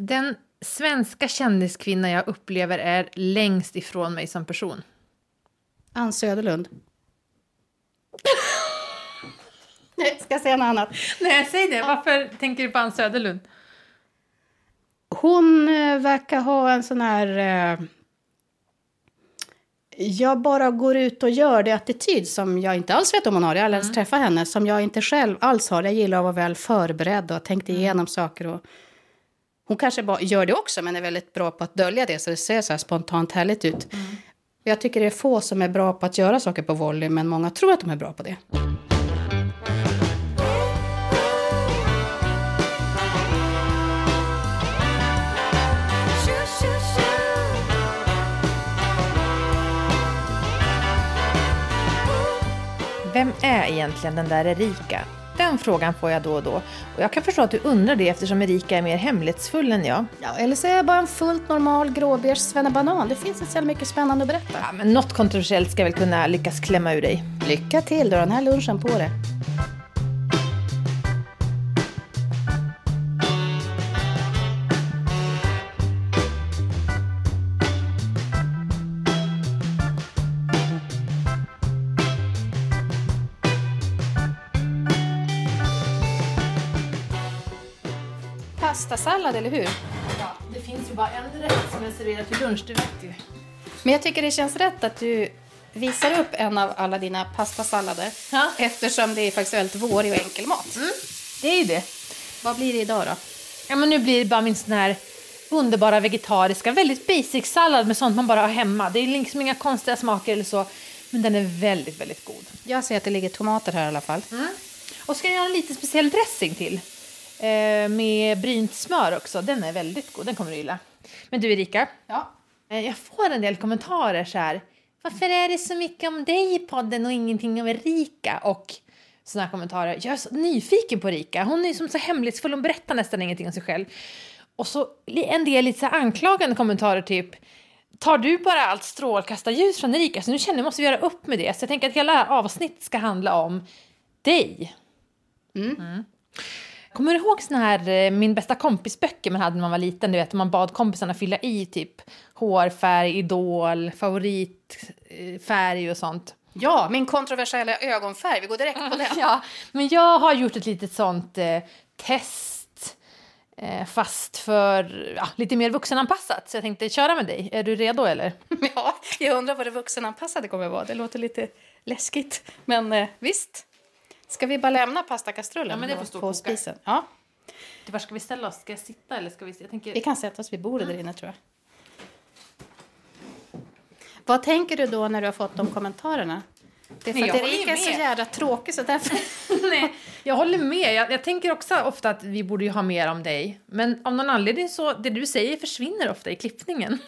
Den svenska kändiskvinna jag upplever är längst ifrån mig som person. Ann Söderlund. Nej, ska jag säga något annat? Nej, säg det. Varför tänker du på Ann Söderlund? Hon eh, verkar ha en sån här... Eh, jag bara går ut och gör det attityd som jag inte alls vet om hon har. Jag har aldrig ens träffat henne. Som jag inte själv alls har. Jag gillar att vara väl förberedd och ha tänkt igenom saker. Och, hon kanske bara gör det också men är väldigt bra på att dölja det så det ser så här spontant härligt ut. Jag tycker det är få som är bra på att göra saker på volley men många tror att de är bra på det. Vem är egentligen den där Erika? Den frågan får jag då och då. Och jag kan förstå att du undrar det eftersom Erika är mer hemlighetsfull än jag. Ja, eller så är jag bara en fullt normal gråbeige svennebanan. Det finns inte så mycket spännande att berätta. Ja, men något kontroversiellt ska jag väl kunna lyckas klämma ur dig. Lycka till, du har den här lunchen på det. Pastasallad, eller hur? Ja, det finns ju bara en rätt som är serverad till lunch, du vet ju. Men jag tycker det känns rätt att du visar upp en av alla dina pastasallader. Ja. Eftersom det är faktiskt väldigt vårig och enkel mat. Det är ju det. Vad blir det idag då? Ja, men nu blir det bara min sån här underbara vegetariska, väldigt basic sallad med sånt man bara har hemma. Det är liksom inga konstiga smaker eller så, men den är väldigt, väldigt god. Jag ser att det ligger tomater här i alla fall. Och ska jag göra en lite speciell dressing till. Eh, med brynt smör också. Den är väldigt god, den kommer du gilla. Men du Erika, Ja. eh, jag får en del kommentarer så här. Varför är det så mycket om dig i podden och ingenting om Erika? Och här kommentarer. Jag är så nyfiken på Erika. Hon är som så hemlighetsfull, hon berättar nästan ingenting om sig själv. Och så en del lite så anklagande kommentarer typ. Tar du bara allt strålkastarljus från Erika? Så nu känner jag måste vi göra upp med det. Så jag tänker att hela avsnittet ska handla om dig. Mm. Kommer du ihåg såna här eh, min bästa kompis-böcker man hade när man var liten? Du vet, man bad kompisarna fylla i typ hårfärg, idol, favoritfärg och sånt. Ja, min kontroversiella ögonfärg. Vi går direkt på den. Ja, men jag har gjort ett litet sånt eh, test eh, fast för ja, lite mer vuxenanpassat. Så jag tänkte köra med dig. Är du redo eller? Ja, jag undrar vad det vuxenanpassade kommer att vara. Det låter lite läskigt. Men eh, visst. Ska vi bara lämna pastakastrullen Ja, men det får på spisen? Ja, Var ska vi ställa oss? Ska jag sitta eller ska vi... Jag tänker... vi kan sätta oss vid bordet där inne tror jag. Vad tänker du då när du har fått de kommentarerna? Det är för Nej, att Erika är så jävla tråkig så därför... Nej, jag håller med. Jag, jag tänker också ofta att vi borde ha mer om dig. Men av någon anledning så, det du säger försvinner ofta i klippningen.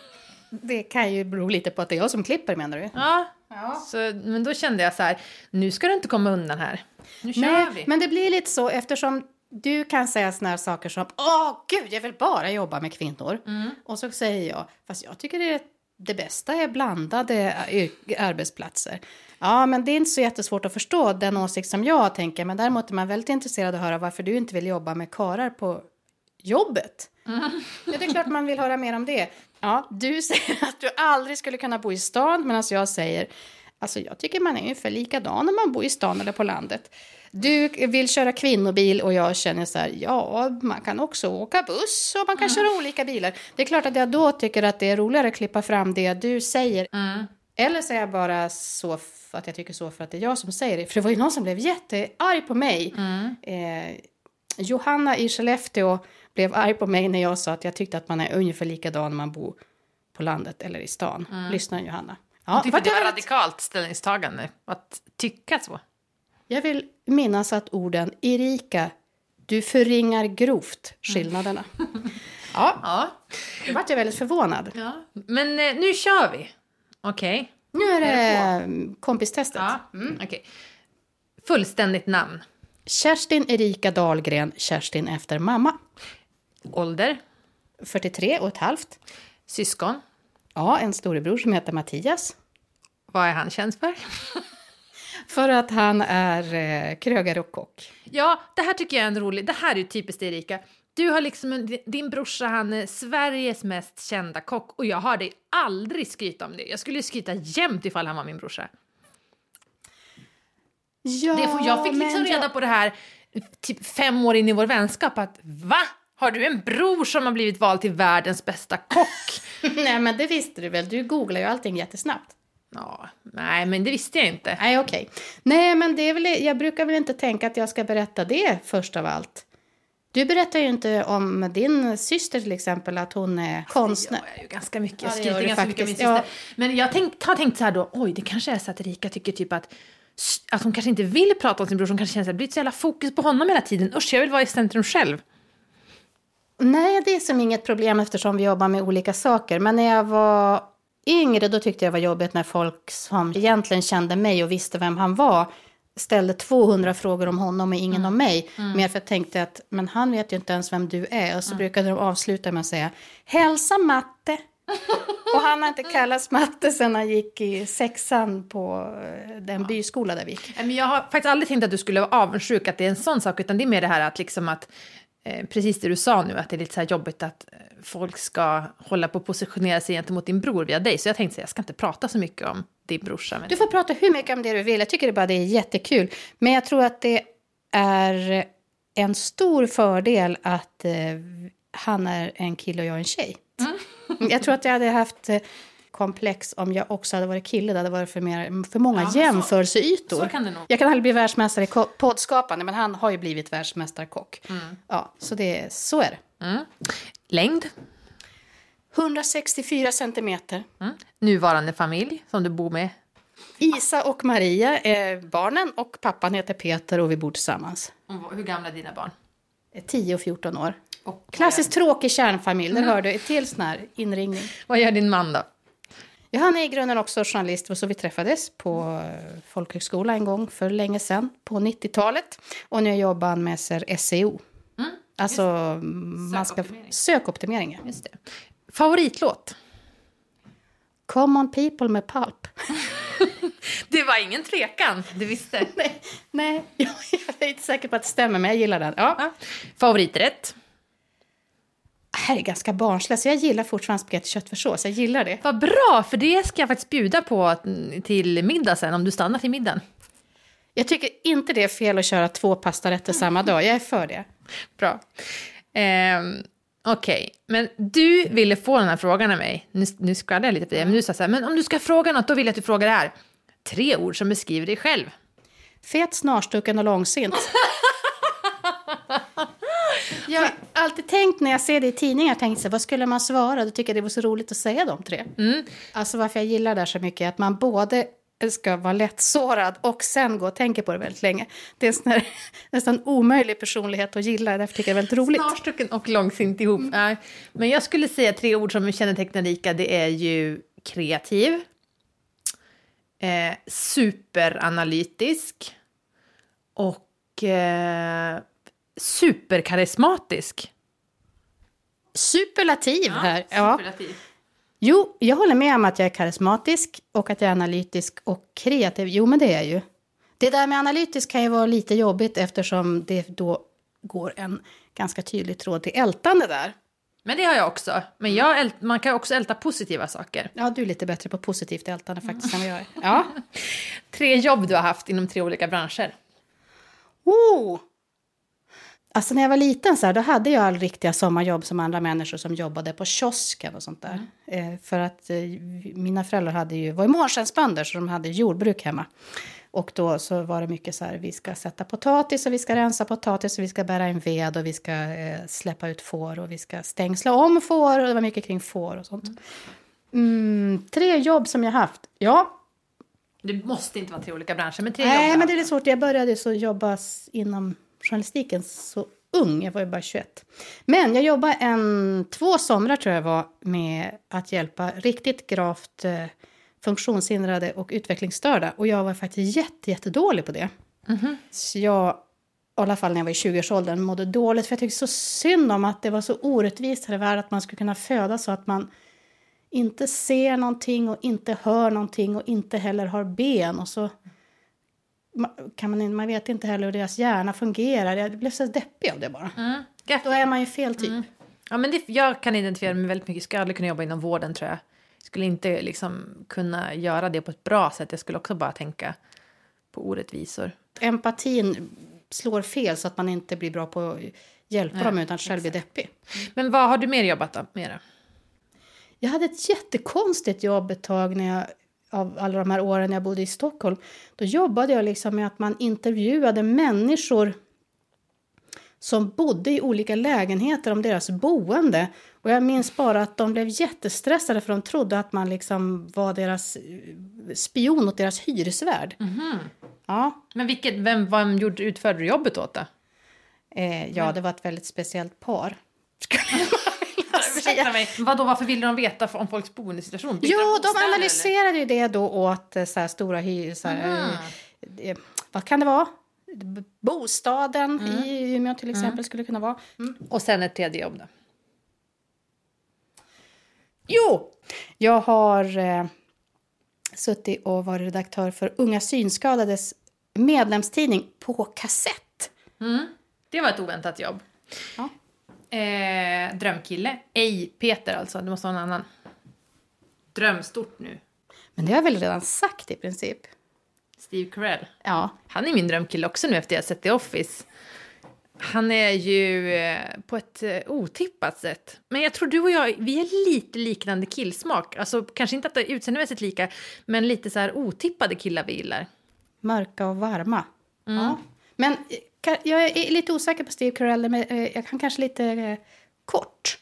Det kan ju bero lite på att det är jag som klipper menar du? Ja, Ja. så, men då kände jag så här, nu ska du inte komma undan här. Nu kör Nej, vi. men det blir lite så eftersom du kan säga såna här saker som Åh gud, jag vill bara jobba med kvinnor. Mm. Och så säger jag, fast jag tycker det, det bästa är blandade arbetsplatser. Ja, men det är inte så jättesvårt att förstå den åsikt som jag tänker. Men däremot är man väldigt intresserad av att höra varför du inte vill jobba med karar på jobbet. Mm. Ja, det är klart man vill höra mer om det. Ja, du säger att du aldrig skulle kunna bo i stan, medan jag säger Alltså jag tycker man är ungefär likadan när man bor i stan eller på landet. Du vill köra kvinnobil och jag känner så här, ja, man kan också åka buss och man kan köra olika bilar. Det är klart att jag då tycker att det är roligare att klippa fram det du säger. Eller så är jag bara så för att jag tycker så för att det är jag som säger det. För det var ju någon som blev jättearg på mig. Eh, Johanna i Skellefteå blev arg på mig när jag sa att jag tyckte att man är ungefär likadan när man bor på landet eller i stan. Lyssna Johanna. Ja, Jag tyckte det var jag- radikalt ställningstagande att tycka så. Jag vill minnas att orden Erika, du förringar grovt skillnaderna. ja, Ja. då vart jag väldigt förvånad. ja. Men eh, nu kör vi. Okej. Nu är det, mm, kompistestet. Ja. okej. Fullständigt namn. Kerstin Erika Dahlgren, Kerstin efter mamma. Ålder. 43 och ett halvt. Syskon. Ja, en storebror som heter Mattias. Vad är han känd för? För att han är eh, krögare och kock. Ja, det här tycker jag är en rolig... Det här är ju typiskt Erika. Du har liksom en, din brorsa, han är Sveriges mest kända kock och jag hör dig aldrig skryta om det. Jag skulle skryta jämt ifall han var min brorsa. Ja, Det jag fick liksom reda på det här typ fem år in i vår vänskap att va? Har du en bror som har blivit vald till världens bästa kock? Nej, men det visste du väl? Du googlar ju allting jättesnabbt. ja, nej, men det visste jag inte. Nej, okej. Nej, men det är väl, jag brukar väl inte tänka att jag ska berätta det först av allt. Du berättar ju inte om din syster till exempel, att hon är konstnär. Det gör jag ju ganska mycket. Jag Ja, skryter du ganska mycket om min faktiskt. syster. Men jag tänk, har tänkt så här då, oj, det kanske är så att Erika tycker typ att att hon kanske inte vill prata om sin bror, hon kanske känner att det blir så jävla fokus på honom hela tiden. Usch, jag vill vara i centrum själv. Nej, det är som inget problem eftersom vi jobbar med olika saker. Men när jag var yngre då tyckte jag det var jobbigt när folk som egentligen kände mig och visste vem han var ställde 200 frågor om honom och ingen om mig. Mer för att jag tänkte att men han vet ju inte ens vem du är. Och så brukade de avsluta med att säga hälsa matte. och han har inte kallats matte sen han gick i sexan på eh, den byskola där vi gick. Men jag har faktiskt aldrig tänkt att du skulle vara avundsjuk att det är en sån sak, utan det är mer det här att liksom att precis det du sa nu, att det är lite så här jobbigt att eh, folk ska hålla på att positionera sig gentemot din bror via dig. Så jag tänkte säga, jag ska inte prata så mycket om din brorsa. Men... Du får prata hur mycket om det du vill. Jag tycker det bara det är jättekul. Men jag tror att det är en stor fördel att eh, han är en kille och jag är en tjej. Jag tror att jag hade haft eh, komplex om jag också hade varit kille. Det hade varit för, mer, för många Ja, så- jämförelseytor. så kan det nog. Jag kan aldrig bli världsmästare i poddskapande, men han har ju blivit världsmästarkock. Ja, så, det, så är det. Mm. Längd? 164 centimeter. Mm. Nuvarande familj som du bor med? Isa och Maria är barnen och pappan heter Peter och vi bor tillsammans. Hur gamla är dina barn? 10 och 14 år. Och Klassiskt tråkig kärnfamilj, där hör du ett till sån här inringning. Vad gör din man då? Ja, han är i grunden också journalist, så vi träffades på eh, folkhögskola en gång för länge sedan, på 90-talet. Och nu jobbar han med SEO. Alltså, man ska... Sökoptimering. Just det. Favoritlåt? Common people med Pulp. Det var ingen tvekan, du visste. Nej, nej, jag är inte säker på att det stämmer, men jag gillar den. Ja. Ja. Favoriträtt? Det här är ganska barnsligt, så jag gillar fortfarande spagetti köttfärssås. Jag gillar det. Vad bra, för det ska jag faktiskt bjuda på mm, till middag sen, om du stannar till middagen. Jag tycker inte det är fel att köra två pastarätter samma dag. Jag är för det. Bra. Ehm, Okej, men du ville få den här frågan av mig. Nu, nu skvallrar jag lite för dig, men du sa så här, men om du ska fråga något, då vill jag att du frågar det här. Tre ord som beskriver dig själv. Fet, snarstucken och långsint. Har alltid tänkt när jag ser det i tidningar, tänkt så här, vad skulle man svara? Då tycker jag det var så roligt att säga de tre. Alltså varför jag gillar det här så mycket är att man både ska vara lättsårad och sen gå och tänka på det väldigt länge. Det är en sån här, nästan omöjlig personlighet att gilla, därför tycker jag det är väldigt roligt. Snarstucken och långsint ihop. Nej. Men jag skulle säga tre ord som kännetecknar Rika, det är ju kreativ, eh, superanalytisk och eh, superkarismatisk. Superlativ här. Ja. superlativ. Jo, jag håller med om att jag är karismatisk och att jag är analytisk och kreativ. Jo, men det är jag ju. Det där med analytisk kan ju vara lite jobbigt eftersom det då går en ganska tydlig tråd till ältande där. Men det har jag också. Men jag man kan också älta positiva saker. Ja, du är lite bättre på positivt ältande faktiskt än vad jag är. Ja. Tre jobb du har haft inom tre olika branscher. Oh! Alltså när jag var liten så här, då hade jag all riktiga sommarjobb som andra människor som jobbade på kiosken och sånt där. Eh, för att eh, mina föräldrar hade ju, var ju månskensbönder så de hade jordbruk hemma. Och då så var det mycket så här, vi ska sätta potatis och vi ska rensa potatis och vi ska bära en ved och vi ska eh, släppa ut får och vi ska stängsla om får och det var mycket kring får och sånt. Mm, tre jobb som jag haft. Ja, Det måste inte vara tre olika branscher, men tre jobb. Nej, men det är svårt. Jag började så jobba inom journalistiken så ung. Jag var ju bara 21. Men jag jobbade en, två somrar tror jag var med att hjälpa riktigt gravt eh, funktionshindrade och utvecklingsstörda. Och jag var faktiskt jätte, jättedålig på det. Så jag, i alla fall när jag var i 20-årsåldern, mådde dåligt. För jag tyckte så synd om att det var så orättvist här i världen att man skulle kunna födas så att man inte ser någonting och inte hör någonting och inte heller har ben. Och så kan man, man vet inte heller hur deras hjärna fungerar. Jag blev så deppig av det bara. Mm. Då är man ju fel typ. Ja, men det, jag kan identifiera mig väldigt mycket. Jag skulle aldrig kunna jobba inom vården tror jag. Jag skulle inte liksom kunna göra det på ett bra sätt. Jag skulle också bara tänka på orättvisor. Empatin slår fel så att man inte blir bra på att hjälpa Nej, dem utan själv blir deppig. Men vad har du mer jobbat då? Mera? Jag hade ett jättekonstigt jobb ett tag när jag, av alla de här åren jag bodde i Stockholm. Då jobbade jag liksom med att man intervjuade människor som bodde i olika lägenheter om deras boende. Och jag minns bara att de blev jättestressade för de trodde att man liksom var deras eh, spion åt deras hyresvärd. Ja, Men vilket, vem, vem gjorde, utförde du jobbet åt då? eh, ja, det var ett väldigt speciellt par. Ursäkta mig. Vadå, varför ville de veta om folks boendesituation? Byggde Jo, de eller? analyserade ju det då åt eh, så här stora hyr... Så här, Aha. eh, eh, vad kan det vara? Bostaden i Umeå till exempel skulle kunna vara. Och sen ett tredje jobb då? Jo! Jag har eh, suttit och varit redaktör för Unga Synskadades medlemstidning på kassett. Det var ett oväntat jobb. Ja. Eh, drömkille. Ej Peter alltså, det måste vara en annan. Drömstort nu. Men det har jag väl redan sagt i princip. Steve Carell. Ja. Han är min drömkille också nu efter jag sett The Office. Han är ju eh, på ett eh, otippat sätt. Men jag tror du och jag, vi är lite liknande killsmak. Alltså kanske inte att det är utseendemässigt lika, men lite så här otippade killar vi gillar. Mörka och varma. Ja. Men jag är lite osäker på Steve Carell. Men eh, jag kan kanske lite eh, kort.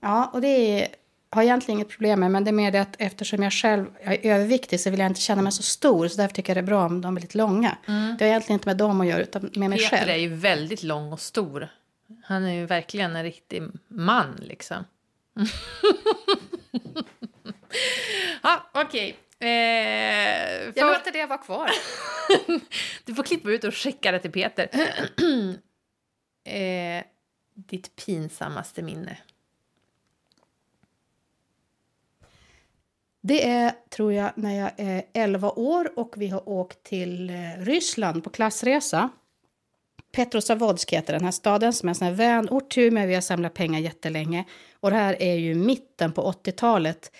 Ja, och det är, har jag egentligen inget problem med. Men det är mer det att eftersom jag själv är överviktig så vill jag inte känna mig så stor. Så därför tycker jag det är bra om de är lite långa. Det har egentligen inte med dem att göra utan med mig Peter själv. är ju väldigt lång och stor. Han är ju verkligen en riktig man liksom. ja, okej. Eh, Jag för- låter det vara kvar. Du får klippa ut och skicka det till Peter. eh, ditt pinsammaste minne. Det är, tror jag, när jag är 11 år och vi har åkt till eh, Ryssland på klassresa. Petrozavodsk heter den här staden som är en sån här vänort till Umeå. Vi har samlat pengar jättelänge. Och det här är ju mitten på 80-talet.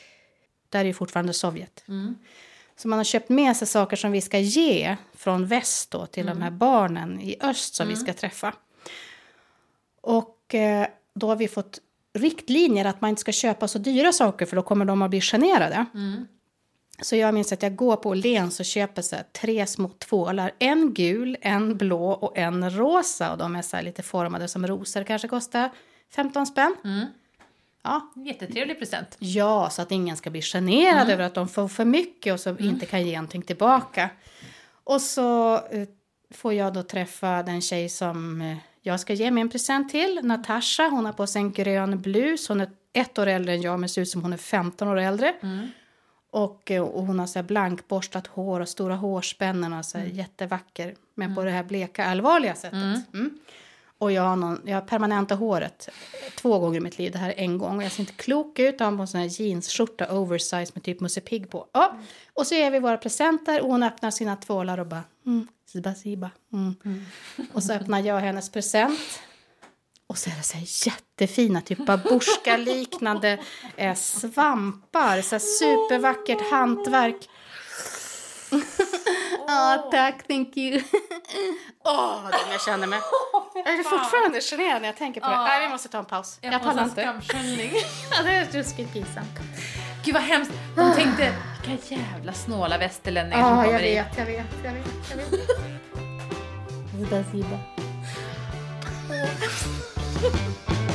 Där är ju fortfarande Sovjet. Så man har köpt med sig saker som vi ska ge från väst då, till de här barnen i öst som vi ska träffa. Och eh, då har vi fått riktlinjer att man inte ska köpa så dyra saker för då kommer de att bli generade. Så jag minns att jag går på Åhléns och köper så tre små tvålar. En gul, en blå och en rosa. Och de är så lite formade som rosor. Kanske kostar 15 spänn. Ja. Jättetrevlig present. ja, så att ingen ska bli generad över att de får för mycket och så inte kan ge någonting tillbaka. Och så eh, får jag då träffa den tjej som eh, jag ska ge mig en present till. Natasha, hon har på sig en grön blus. Hon är ett år äldre än jag men ser ut som hon är 15 år äldre. Och, eh, och hon har så blankborstat hår och stora hårspännen och så här jättevacker. Men på det här bleka allvarliga sättet. Mm. Och jag har, någon, jag har permanenta håret två gånger i mitt liv. Det här är en gång. Och jag ser inte klok ut. Jag har på en sån här jeansskjorta oversize med typ Musse Pigg på. Ja. Och så ger vi våra presenter och hon öppnar sina tvålar och bara mm, siba siba. Mm. Och så öppnar jag hennes present. Och så är det så här jättefina, typ babusjka-liknande eh, svampar. Så supervackert hantverk. Ja, tack, thank you. Åh, oh, jag känner mig. Jag är fortfarande generad när jag tänker på det. Nej, vi måste ta en paus. Jag, pallar inte. Ja, det är ruskigt pinsamt. Gud vad hemskt. De tänkte, vilka jävla snåla västerlänningar som kommer jag vet, jag vet, jag vet, jag vet. Ziba, ziba.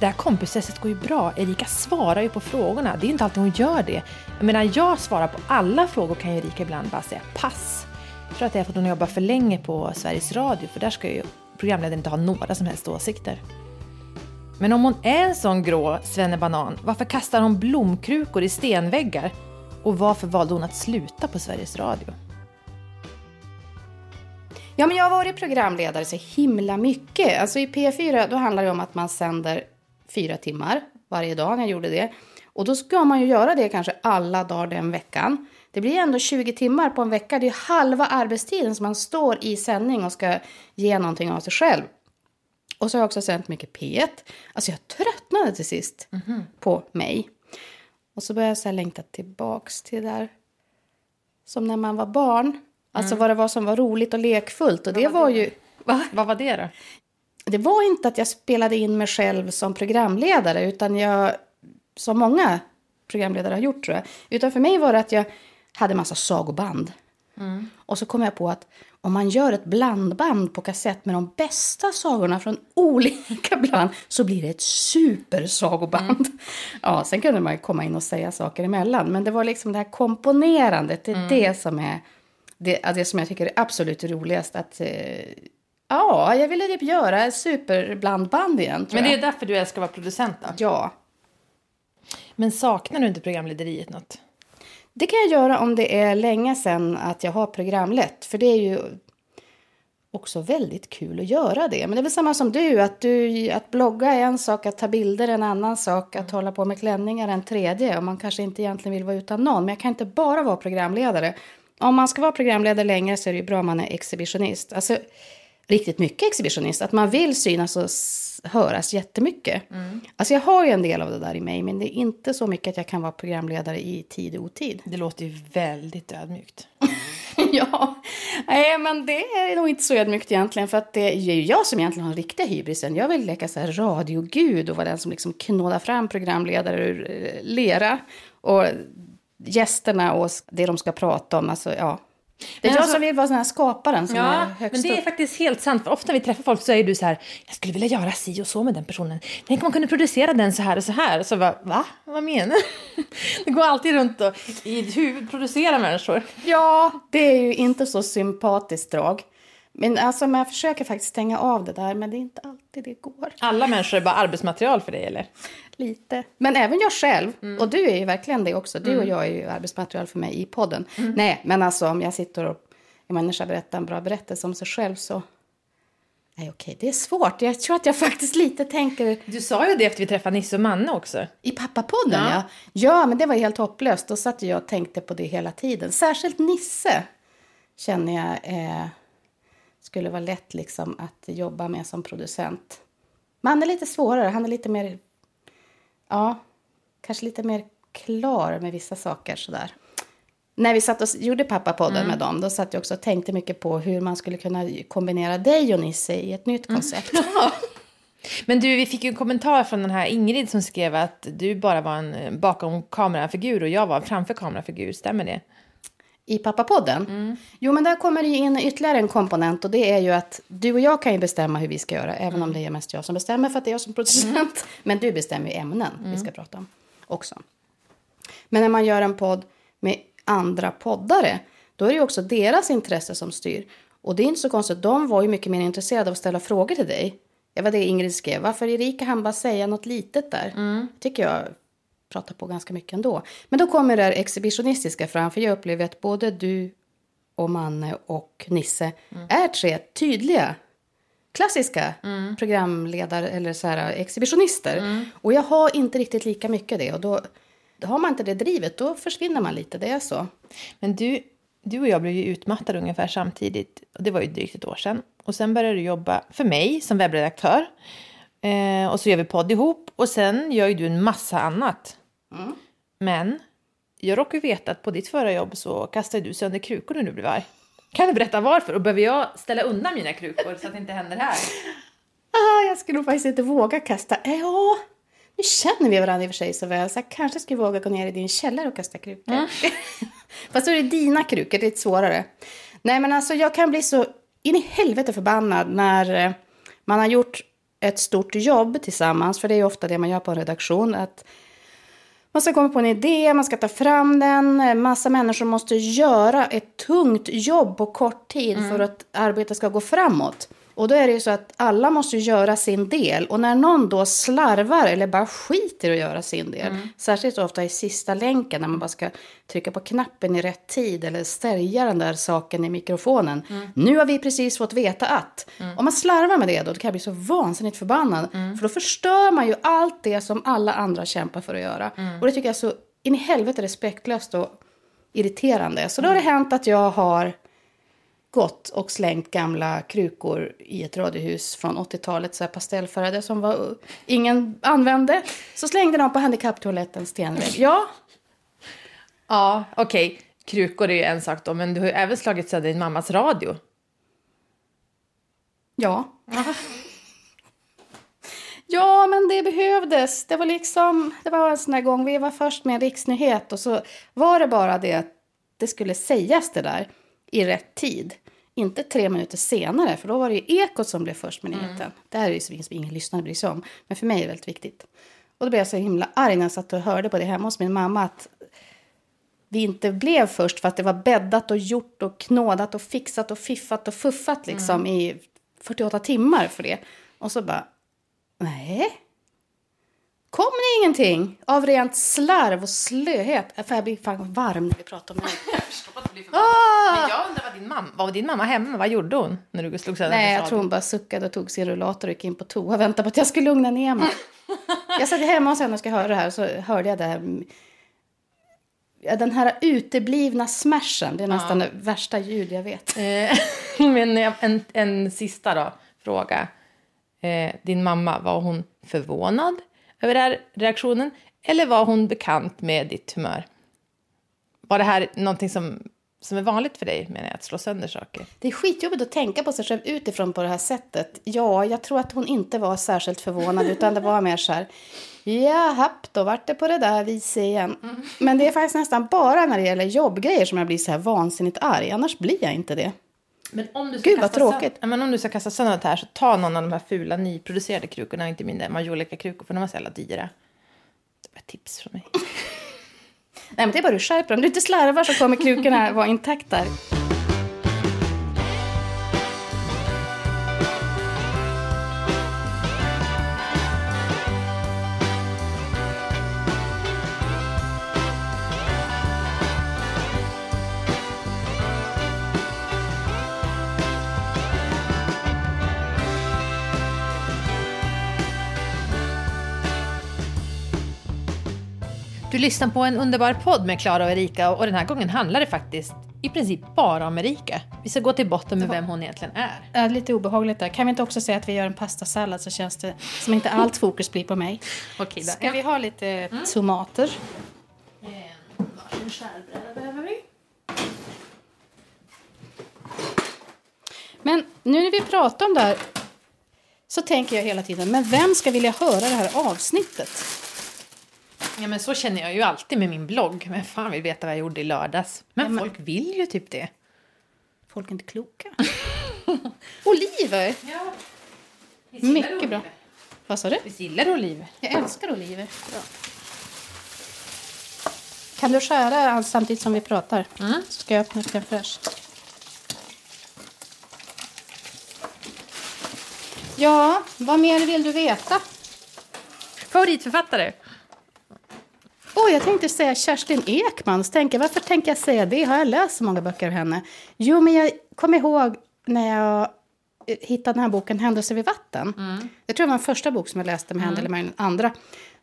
Det här kompisesset går ju bra. Erika svarar ju på frågorna. Det är inte alltid hon gör det. Medan jag svarar på alla frågor kan ju Erika ibland bara säga pass. Jag tror att det är för att hon jobbar för länge på Sveriges Radio, för där ska ju programledaren inte ha några som helst åsikter. Men om hon är en sån grå svennebanan, varför kastar hon blomkrukor i stenväggar? Och varför valde hon att sluta på Sveriges Radio? Ja, men jag har varit programledare så himla mycket. Alltså i P4 då handlar det om att man sänder fyra timmar varje dag när jag gjorde det. Och då ska man ju göra det kanske alla dagar den veckan. Det blir ändå 20 timmar på en vecka. Det är halva arbetstiden som man står i sändning och ska ge någonting av sig själv. Och så har jag också sänt mycket P1. Alltså jag tröttnade till sist på mig. Och så började jag så längta tillbaks till det där som när man var barn. Alltså vad det var som var roligt och lekfullt. Och det var ju... Va? Vad var det då? Det var inte att jag spelade in mig själv som programledare, utan jag, som många programledare har gjort tror jag, utan för mig var det att jag hade massa sagoband. Och så kom jag på att om man gör ett blandband på kassett med de bästa sagorna från olika bland så blir det ett supersagoband. Ja, sen kunde man komma in och säga saker emellan, men det var liksom det här komponerandet, det är det som är det, det som jag tycker är absolut roligast. Att, eh, ja, jag ville typ göra ett superblandband igen. Men det är därför du älskar att vara producent då? Ja, Men saknar du inte programlederiet något? det kan jag göra om det är länge sedan att jag har programlett. För det är ju också väldigt kul att göra det. Men det är väl samma som du, att, du, att blogga är en sak, att ta bilder är en annan sak, att hålla på med klänningar är en tredje. Och man kanske inte egentligen vill vara utan någon, men jag kan inte bara vara programledare. Om man ska vara programledare längre så är det ju bra om man är exhibitionist. Alltså riktigt mycket exhibitionist, att man vill synas och höras jättemycket. Alltså jag har ju en del av det där i mig, men det är inte så mycket att jag kan vara programledare i tid och otid. Det låter ju väldigt ödmjukt. ja, nej men det är nog inte så ödmjukt egentligen för att det är ju jag som egentligen har den riktiga hybrisen. Jag vill leka så här radiogud och vara den som liksom knådar fram programledare ur eh, lera och gästerna och det de ska prata om. Alltså, ja. Det är Men jag alltså- som vill vara den här skaparen som är Ja, högst men det är upp. faktiskt helt sant. För ofta när vi träffar folk så är du så här, jag skulle vilja göra si och så med den personen. Tänk om man kunde producera den så här och så här. Och så bara, va? Vad menar du? Det går alltid runt och i ditt huvud producera människor. Ja, det är ju inte så sympatiskt drag. Men alltså, jag försöker faktiskt stänga av det där, men det är inte alltid det går. Alla människor är bara arbetsmaterial för dig, eller? Lite. Men även jag själv. Mm. Och du är ju verkligen det också. Du och jag är ju arbetsmaterial för mig i podden. Mm. Nej, men alltså om jag sitter och en människa berättar en bra berättelse om sig själv så... Nej, okej, det är svårt. Jag tror att jag faktiskt lite tänker Du sa ju det efter vi träffade Nisse och Manne också. i pappapodden, ja. Ja. ja. men det var helt hopplöst. Då satt jag och tänkte på det hela tiden. Särskilt Nisse känner jag eh, skulle vara lätt liksom att jobba med som producent. Man är lite svårare. Han är lite mer, ja, kanske lite mer klar med vissa saker sådär. När vi satt och gjorde pappapodden med dem, då satt jag också och tänkte mycket på hur man skulle kunna kombinera dig och Nisse i ett nytt koncept. Men du, vi fick en kommentar från den här Ingrid som skrev att du bara var en eh, bakom kamerafigur och jag var en framför kamerafigur. Stämmer det? I pappapodden. Jo, men där kommer det in ytterligare en komponent och det är ju att du och jag kan ju bestämma hur vi ska göra, även om det är mest jag som bestämmer för att det är jag som producent. Men du bestämmer ju ämnen vi ska prata om också. Men när man gör en podd med andra poddare, då är det också deras intresse som styr. Och det är inte så konstigt, de var ju mycket mer intresserade av att ställa frågor till dig. Det var det Ingrid skrev. Varför Erika han bara säga något litet där? tycker jag pratar på ganska mycket ändå. Men då kommer det här exhibitionistiska fram, för jag upplever att både du och Manne och Nisse är tre tydliga klassiska programledare eller så här exhibitionister. Och jag har inte riktigt lika mycket det och då, då har man inte det drivet, då försvinner man lite, det är så. Men du, du och jag blev ju utmattade ungefär samtidigt. Och det var ju drygt ett år sedan. Och sen började du jobba för mig som webbredaktör. Eh, och så gör vi podd ihop. Och sen gör ju du en massa annat. Men jag råkar veta att på ditt förra jobb så kastade du sönder krukor när du blev arg. Kan du berätta varför? Och behöver jag ställa undan mina krukor så att det inte händer här? Ah, jag skulle nog faktiskt inte våga kasta. Eh, Ja, nu känner vi varandra i och för sig så väl, så jag kanske skulle våga gå ner i din källare och kasta krukor. Fast då är det dina krukor, det är lite svårare. Nej, men alltså jag kan bli så in i helvete förbannad när eh, man har gjort ett stort jobb tillsammans, för det är ju ofta det man gör på en redaktion, att man ska komma på en idé, man ska ta fram den. En massa människor måste göra ett tungt jobb på kort tid för att arbetet ska gå framåt. Och då är det ju så att alla måste göra sin del. Och när någon då slarvar eller bara skiter att göra sin del. Särskilt ofta i sista länken när man bara ska trycka på knappen i rätt tid. Eller stärja den där saken i mikrofonen. Nu har vi precis fått veta att. Om man slarvar med det då, då kan jag bli så vansinnigt förbannad. För då förstör man ju allt det som alla andra kämpar för att göra. Och det tycker jag är så in i helvete respektlöst och irriterande. Så då har det hänt att jag har gått och slängt gamla krukor i ett radiohus från 80-talet, så här pastellfärgade som var, ingen använde. Så slängde de på handikapptoalettens stenvägg. Ja, Ja, okej. Krukor är ju en sak då, men du har ju även slagit sönder din mammas radio. ja. Ja, men det behövdes. Det var liksom, det var en sån här gång, vi var först med en riksnyhet och så var det bara det att det skulle sägas det där i rätt tid. Inte tre minuter senare, för då var det ju Ekot som blev först med nyheten. Det här är ju som ingen lyssnare bryr sig om, men för mig är det väldigt viktigt. Och då blev jag så himla arg när jag satt och hörde på det hemma hos min mamma att vi inte blev först för att det var bäddat och gjort och knådat och fixat och fiffat och fuffat liksom i 48 timmar för det. Och så bara, nej. Kom det ingenting av rent slarv och slöhet? För jag blir fan varm när vi pratar om det. Ah! Men jag undrar, vad din mamma, var din mamma hemma? Vad gjorde hon när du slog sönder Nej, jag tror hon bara suckade och tog sin rullator och gick in på toa och väntade på att jag skulle lugna ner mig. jag satt hemma hos henne och ska höra det här och så hörde jag det här. Ja, den här uteblivna smashen, det är nästan det värsta ljud jag vet. Eh, Men en, en sista då, fråga. Eh, din mamma, var hon förvånad över den här reaktionen? Eller var hon bekant med ditt humör? Var det här någonting som, som är vanligt för dig, menar jag, att slå sönder saker? Det är skitjobbigt att tänka på sig själv utifrån på det här sättet. Ja, jag tror att hon inte var särskilt förvånad utan det var mer så här. Jahapp, då vart det på det där viset igen. Men det är faktiskt nästan bara när det gäller jobbgrejer som jag blir så här vansinnigt arg. Annars blir jag inte det. Men om du ska Gud, vad kasta sönder- tråkigt. Ja, men om du ska kasta sönder det här så ta någon av de här fula nyproducerade krukorna, inte mina Majolika-krukor, för de var så jävla dyra. Det var ett tips från mig. Nej, men det är bara du skärper. Om du inte slarvar så kommer krukorna vara intakta. Lyssnar på en underbar podd med Klara och Erika och den här gången handlar det faktiskt i princip bara om Erika. Vi ska gå till botten med vem hon egentligen är. Ja, lite obehagligt där. Kan vi inte också säga att vi gör en pastasallad så känns det som inte allt fokus blir på mig. Okej då. Ska vi ha lite tomater? Varsin skärbräda behöver vi. Men nu när vi pratar om det här så tänker jag hela tiden, men vem ska vilja höra det här avsnittet? Ja men så känner jag ju alltid med min blogg. Men fan vill veta vad jag gjorde i lördags. Men, Ja, men- folk vill ju typ det. Folk är inte kloka. oliver! Ja. Mycket bra. Vad sa du? Vi gillar oliver. Jag älskar oliver. Kan du skära samtidigt som vi pratar? Mm. Så ska jag öppna crème fraîche. Ja, vad mer vill du veta? Favoritförfattare? Oj, jag tänkte säga Kerstin Ekman. Så tänker varför tänker jag säga det? Har jag läst så många böcker av henne? Jo, men jag kommer ihåg när jag eh, hittade den här boken Händelser vid vatten. Jag tror det var den första bok som jag läste med henne, eller den andra.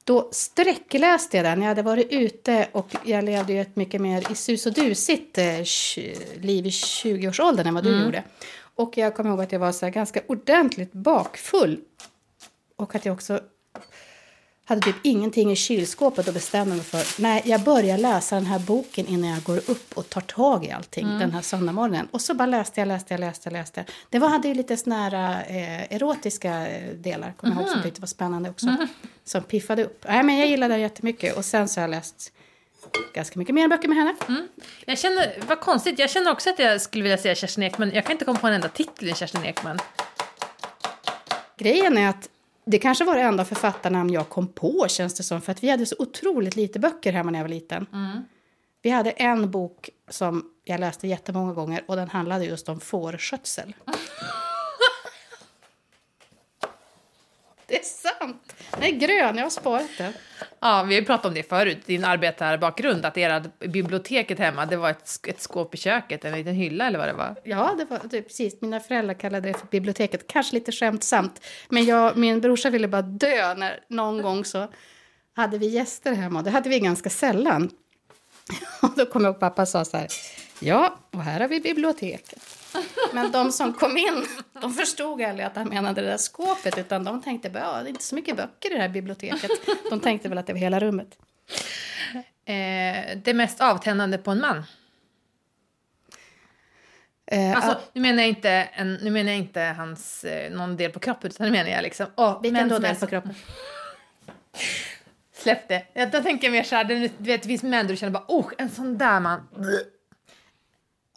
Då sträckläste jag den. Jag hade varit ute och jag levde ju ett mycket mer i sus och dusigt eh, liv i 20-årsåldern än vad du gjorde. Och jag kommer ihåg att jag var så ganska ordentligt bakfull. Och att jag också hade typ ingenting i kylskåpet och bestämde mig för nej, jag börjar läsa den här boken innan jag går upp och tar tag i allting den här söndagmorgonen. Och så bara läste jag, läste jag, läste läste. Det var, hade ju lite såna här eh, erotiska eh, delar, kommer jag ihåg, som jag tyckte var spännande också. Som piffade upp. Nej, men jag gillade den jättemycket. Och sen så har jag läst ganska mycket mer böcker med henne. Jag känner, vad konstigt, jag känner också att jag skulle vilja säga Kerstin Ekman. Jag kan inte komma på en enda titel i Kerstin Ekman. Grejen är att det kanske var det enda författarnamn jag kom på känns det som. För att vi hade så otroligt lite böcker hemma när jag var liten. Vi hade en bok som jag läste jättemånga gånger och den handlade just om fårskötsel. Det är sant. Den är grön, jag har sparat den. Ja, vi har pratat om det förut, din arbetarbakgrund, att era biblioteket hemma, det var ett, ett skåp i köket, en liten hylla eller vad det var. Ja, det var det, precis. Mina föräldrar kallade det för biblioteket. Kanske lite skämtsamt. Men jag, min brorsa ville bara dö när någon gång så hade vi gäster hemma. Det hade vi ganska sällan. Och då kom jag ihåg pappa sa så här. Ja, och här har vi biblioteket. Men de som kom in, de förstod aldrig att han menade det där skåpet, utan de tänkte bara, det är inte så mycket böcker i det här biblioteket. De tänkte väl att det var hela rummet. Eh, det mest avtändande på en man? Eh, Alltså, nu menar jag inte, en, nu menar jag inte hans, eh, någon del på kroppen, utan nu menar jag liksom... Oh, vilken då del på kroppen? Släpp det. Jag, då tänker jag mer så här, du vet, det finns män du känner bara, oh, en sån där man.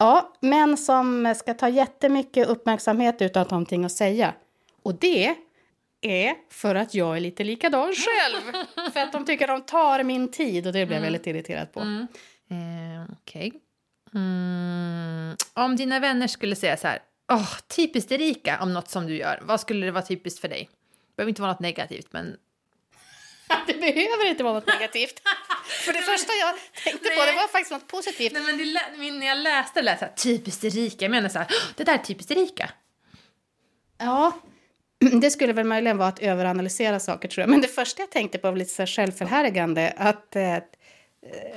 Ja, män som ska ta jättemycket uppmärksamhet utan att ha någonting att säga. Och det är för att jag är lite likadan själv. för att de tycker de tar min tid och det blir jag väldigt irriterad på. Eh, Okej. Mm, om dina vänner skulle säga så här, åh, typiskt Erika om något som du gör, vad skulle det vara typiskt för dig? Det behöver inte vara något negativt, men Det behöver inte vara något negativt. för det första jag tänkte på det var faktiskt något positivt. Nej, men det, när jag läste det lät så här, typiskt Erika, jag menar så här, "Åh, det där är typiskt Erika. Ja, det skulle väl möjligen vara att överanalysera saker tror jag. Men det första jag tänkte på var lite så här självförhärligande. Att eh,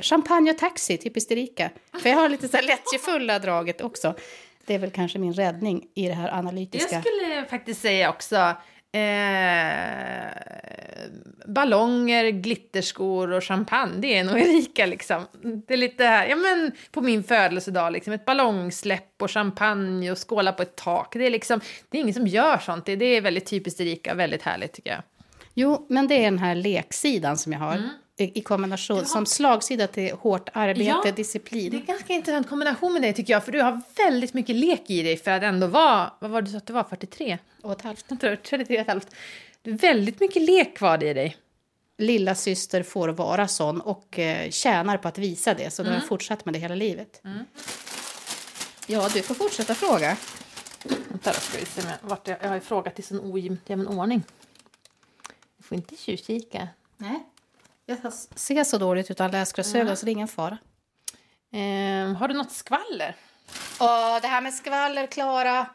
champagne och taxi, typiskt Erika. För jag har lite så här lättjefulla draget också. Det är väl kanske min räddning i det här analytiska. Jag skulle faktiskt säga också eh, ballonger, glitterskor och champagne. Det är nog Erika liksom. Det är lite här, ja men på min födelsedag liksom. Ett ballongsläpp och champagne och skåla på ett tak. Det är liksom, det är ingen som gör sånt. Det, det är väldigt typiskt Erika, väldigt härligt tycker jag. Jo, men det är den här leksidan som jag har. I, I kombination som slagsida till hårt arbete, Ja, disciplin. Det är en ganska intressant kombination med dig tycker jag. För du har väldigt mycket lek i dig för att ändå vara, vad var det du sa att du var, 43? Och ett halvt. Jag tror 33 och ett halvt. Du har väldigt mycket lek kvar i dig. Lilla syster får vara sån och eh, tjänar på att visa det. Så då har jag fortsatt med det hela livet. Ja, du får fortsätta fråga. Vänta då ska vi se vart jag, jag har frågat i sån ojämn ordning. Du får inte tjuvkika. Nej. Jag ser så dåligt utan läsglasögon så det är ingen fara. Ehm, har du något skvaller? Åh, det här med skvaller, Klara.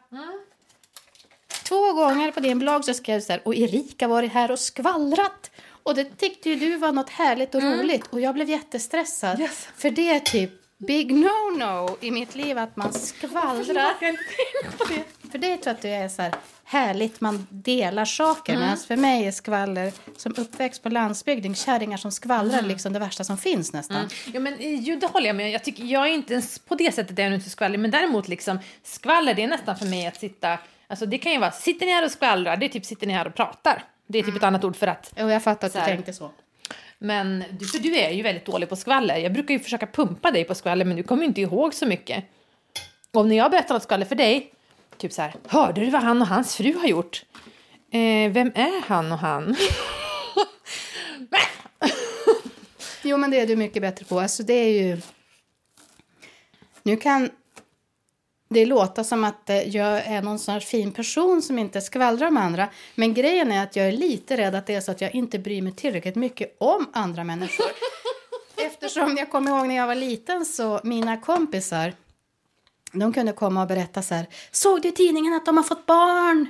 Två gånger på din blogg så skrev du så här, och Erika varit här och skvallrat. Och det tyckte ju du var något härligt och roligt. Och jag blev jättestressad. Yes. För det är typ big no-no i mitt liv att man skvallrar. För det tror jag att det är så här härligt, man delar saker. Medan för mig är skvaller, som uppväxt på landsbygden, kärringar som skvallrar liksom det värsta som finns nästan. Ja, men, eh, jo, det håller jag med jag, tycker, jag är inte ens på det sättet är jag inte skvaller. Men däremot liksom, skvaller det är nästan för mig att sitta... Alltså det kan ju vara, sitter ni här och skvallrar? Det är typ sitter ni här och pratar. Det är typ ett annat ord för att... Och jag fattar att du tänkte så. Men du, för du är ju väldigt dålig på skvaller. Jag brukar ju försöka pumpa dig på skvaller men du kommer ju inte ihåg så mycket. Och när jag berättar något skvaller för dig, typ så här, hörde du vad han och hans fru har gjort? Eh, vem är han och han? Jo, men det är du mycket bättre på. Alltså, det är ju... Nu kan det låta som att eh, jag är någon sån fin person som inte skvallrar om andra. Men grejen är att jag är lite rädd att det är så att jag inte bryr mig tillräckligt mycket om andra människor. Eftersom jag kommer ihåg när jag var liten så mina kompisar de kunde komma och berätta så här. Såg du i tidningen att de har fått barn?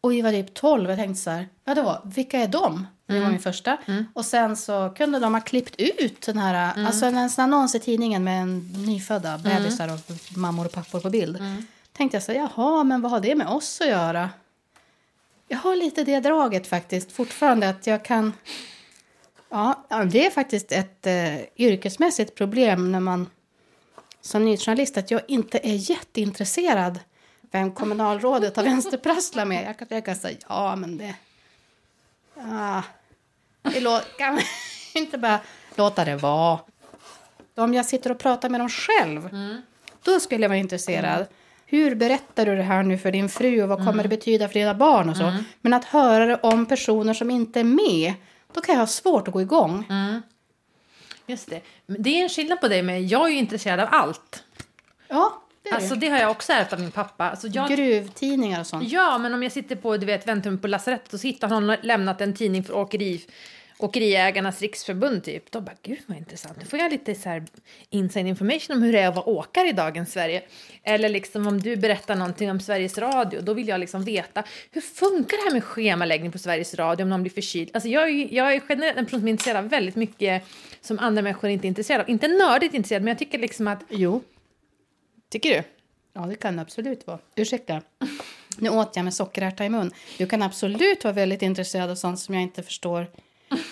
Och vi var typ 12 och tänkte så här. Var, vilka är de? Det var min första. Och sen så kunde de ha klippt ut den här, alltså en, en annons i tidningen med en nyfödda bebisar och mammor och pappor på bild. Tänkte jag så här, jaha, men vad har det med oss att göra? Jag har lite det draget faktiskt fortfarande att jag kan... Ja, det är faktiskt ett eh, yrkesmässigt problem när man som nyhetsjournalist att jag inte är jätteintresserad vem kommunalrådet har vänsterprasslar med. Jag kan, jag kan säga ja, men det... Ja, det lå, kan inte bara låta det vara. Om jag sitter och pratar med dem själv, då skulle jag vara intresserad. Hur berättar du det här nu för din fru och vad kommer det betyda för dina barn och så. Men att höra det om personer som inte är med, då kan jag ha svårt att gå igång. Just det. Men det är en skillnad på dig med, jag är ju intresserad av allt. Ja, det är Alltså det har jag också ärvt av min pappa. Alltså, jag, Gruvtidningar och sånt. Ja, men om jag sitter på du vet, väntrummet på lasarettet och så hittar någon lämnat en tidning för åkeri, Åkeriägarnas riksförbund typ. De bara, gud vad intressant. Nu får jag lite så här inside information om hur det är att vara åkare i dagens Sverige. Eller liksom om du berättar någonting om Sveriges Radio, då vill jag liksom veta hur funkar det här med schemaläggning på Sveriges Radio om någon blir förkyld? Alltså jag, är, jag är generellt en person som är intresserad av väldigt mycket som andra människor inte är intresserade av. Inte nördigt intresserad, men jag tycker liksom att... Jo, Tycker du? ja det kan absolut vara. Ursäkta. Nu åt jag med sockerärta i mun. Du kan absolut vara väldigt intresserad av sånt som jag inte förstår.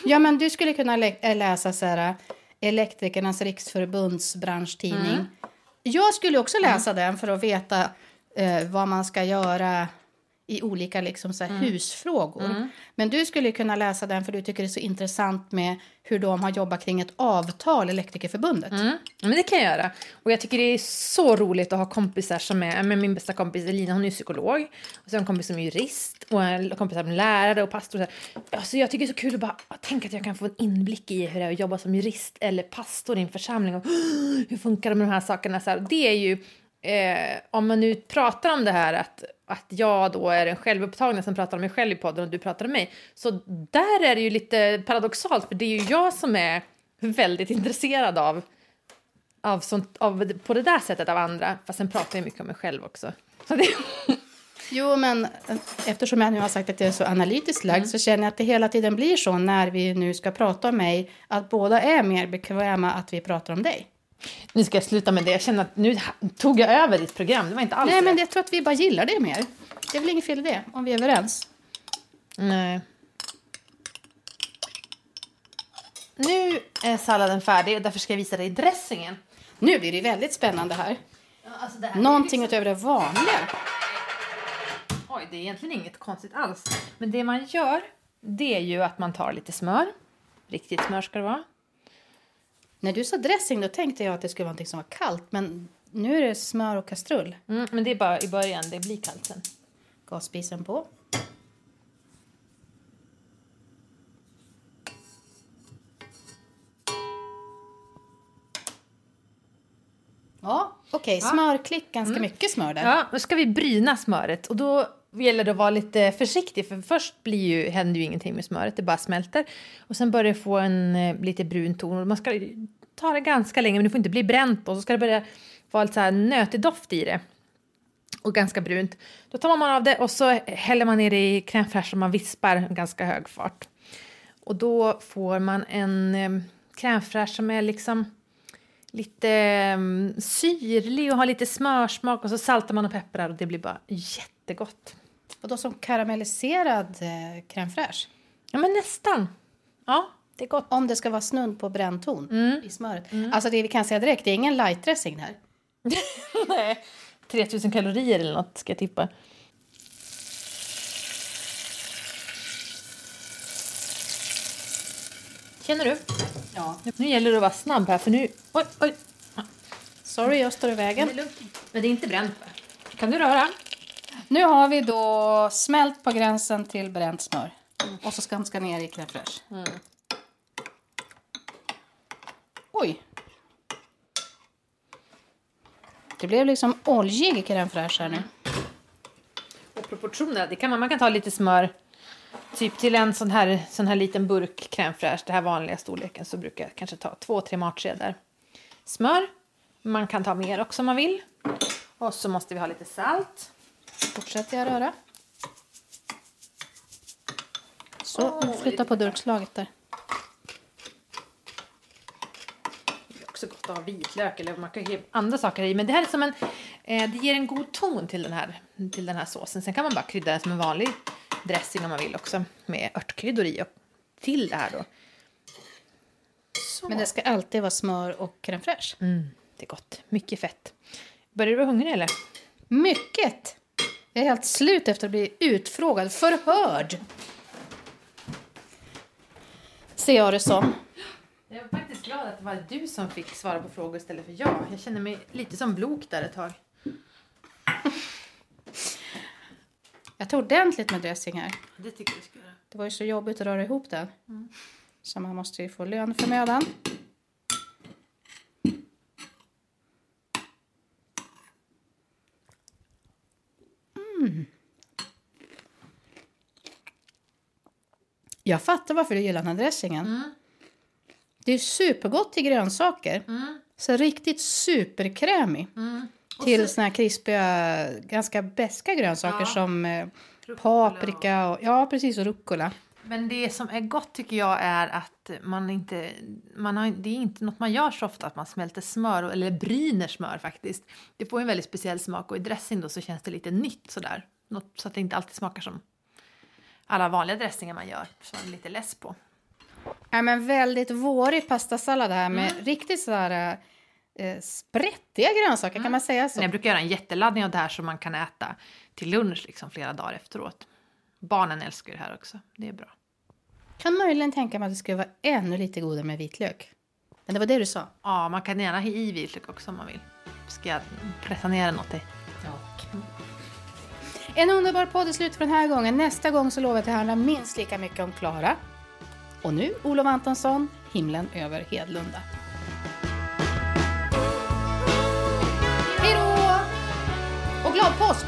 Ja, men du skulle kunna lä- äh, läsa så här, Elektrikernas riksförbunds branschtidning. Jag skulle också läsa den för att veta eh, vad man ska göra i olika liksom, så här, husfrågor. Men du skulle kunna läsa den för du tycker det är så intressant med hur de har jobbat kring ett avtal, Elektrikerförbundet. Mm. Men det kan jag göra. Och jag tycker det är så roligt att ha kompisar som är, men min bästa kompis Elina hon är psykolog. Och jag en kompis som är jurist och en kompis som är lärare och pastor. Och så alltså jag tycker det är så kul att bara tänka att jag kan få en inblick i hur det är att jobba som jurist eller pastor i en församling. Och hur funkar det med de här sakerna? Så här, det är ju, eh, om man nu pratar om det här att, att jag då är den självupptagna som pratar om mig själv i podden och du pratar om mig. Så där är det ju lite paradoxalt för det är ju jag som är väldigt intresserad av av sånt, av, på det där sättet av andra. Fast sen pratar jag mycket om mig själv också. Så det, Jo, men eh, eftersom jag nu har sagt att jag är så analytiskt lagd så känner jag att det hela tiden blir så när vi nu ska prata om mig att båda är mer bekväma att vi pratar om dig. Nu ska jag sluta med det. Jag känner att nu tog jag över ditt program. Det var inte alls Nej, men det. jag tror att vi bara gillar det mer. Det är väl inget fel i det, om vi är överens. Nej. Nu är salladen färdig och därför ska jag visa dig dressingen. Nu blir det väldigt spännande här. Alltså det här Någonting utöver det vanliga. Oj, det är egentligen inget konstigt alls. Men det man gör, det är ju att man tar lite smör. Riktigt smör ska det vara. När du sa dressing då tänkte jag att det skulle vara någonting som var kallt, men nu är det smör och kastrull. Mm, men det är bara i början, det blir kallt sen. Gasspisen på. Ja, okej. Smörklick, ganska mycket smör där. Ja, då ska vi bryna smöret och då gäller det att vara lite försiktig för först blir ju, händer ju ingenting med smöret, det bara smälter. Och sen börjar det få en eh, lite brun ton och man ska ta det ganska länge men det får inte bli bränt och så ska det börja vara lite så här nötig doft i det. Och ganska brunt. Då tar man av det och så häller man ner det i crème fraîche och man vispar ganska hög fart. Och då får man en eh, crème fraîche som är liksom lite um, syrlig och har lite smörsmak och så saltar man och pepprar och det blir bara jättegott. Och då som karamelliserad eh, crème fraîche. Ja men nästan. Ja, det är gott. Om det ska vara snudd på bränd ton i smöret. Alltså det vi kan säga direkt, det är ingen light dressing här. Nej. 3000 kalorier eller något ska jag tippa. Känner du? Ja. Nu gäller det att vara snabb här för nu... Oj, oj. Sorry, jag står i vägen. Men det är inte bränt va? Kan du röra? Nu har vi då smält på gränsen till bränt smör. Och så ska den ska ner i crème fraîche. Oj! Det blev liksom oljig crème fraîche här nu. Och proportioner, det kan man, man kan ta lite smör. Typ till en sån här, sån här liten burk crème fraîche, det här vanliga storleken, så brukar jag kanske ta två, tre matskedar smör. Man kan ta mer också om man vill. Och så måste vi ha lite salt. Fortsätter jag röra. Så, Åh, flytta på durkslaget där. Det är också gott att ha vitlök eller man kan ha andra saker i. Men det här är som en, eh, det ger en god ton till den, här, till den här såsen. Sen kan man bara krydda den som en vanlig dressing om man vill också. Med örtkryddor i och till det här då. Så. Men det ska alltid vara smör och crème fraîche. Mm, det är gott. Mycket fett. Börjar du vara hungrig eller? Mycket! Jag är helt slut efter att bli utfrågad, förhörd. Ser jag det som. Jag är faktiskt glad att det var du som fick svara på frågor istället för jag. Jag känner mig lite som Blok där ett tag. Jag tog ordentligt med dressing här. Det tycker jag ska göra. Det var ju så jobbigt att röra ihop den. Så man måste ju få lön för mödan. Jag fattar varför du gillar den här dressingen. Mm. Det är supergott till grönsaker. Mm. Så riktigt superkrämig. Mm. Till så- såna här krispiga, ganska beska grönsaker Ja. som eh, paprika och, ja precis, och rucola. Men det som är gott tycker jag är att man inte, man har, det är inte något man gör så ofta att man smälter smör, eller bryner smör faktiskt. Det får en väldigt speciell smak och i dressing då så känns det lite nytt sådär. Något, så att det inte alltid smakar som alla vanliga dressingar man gör, som man är lite less på. Ja, men väldigt vårig pastasallad här med Mm. riktigt sådär eh, sprättiga grönsaker, kan man säga så? Jag brukar göra en jätteladdning av det här som man kan äta till lunch liksom flera dagar efteråt. Barnen älskar det här också, det är bra. Kan möjligen tänka mig att det skulle vara ännu lite godare med vitlök. Men det var det du sa? Ja, man kan gärna ha i vitlök också om man vill. Ska jag pressa ner den åt dig? En underbar podd är slut för den här gången. Nästa gång så lovar jag att det handlar minst lika mycket om Klara. Och nu Olof Antonsson, Himlen över Hedlunda. Hej då! Och glad påsk!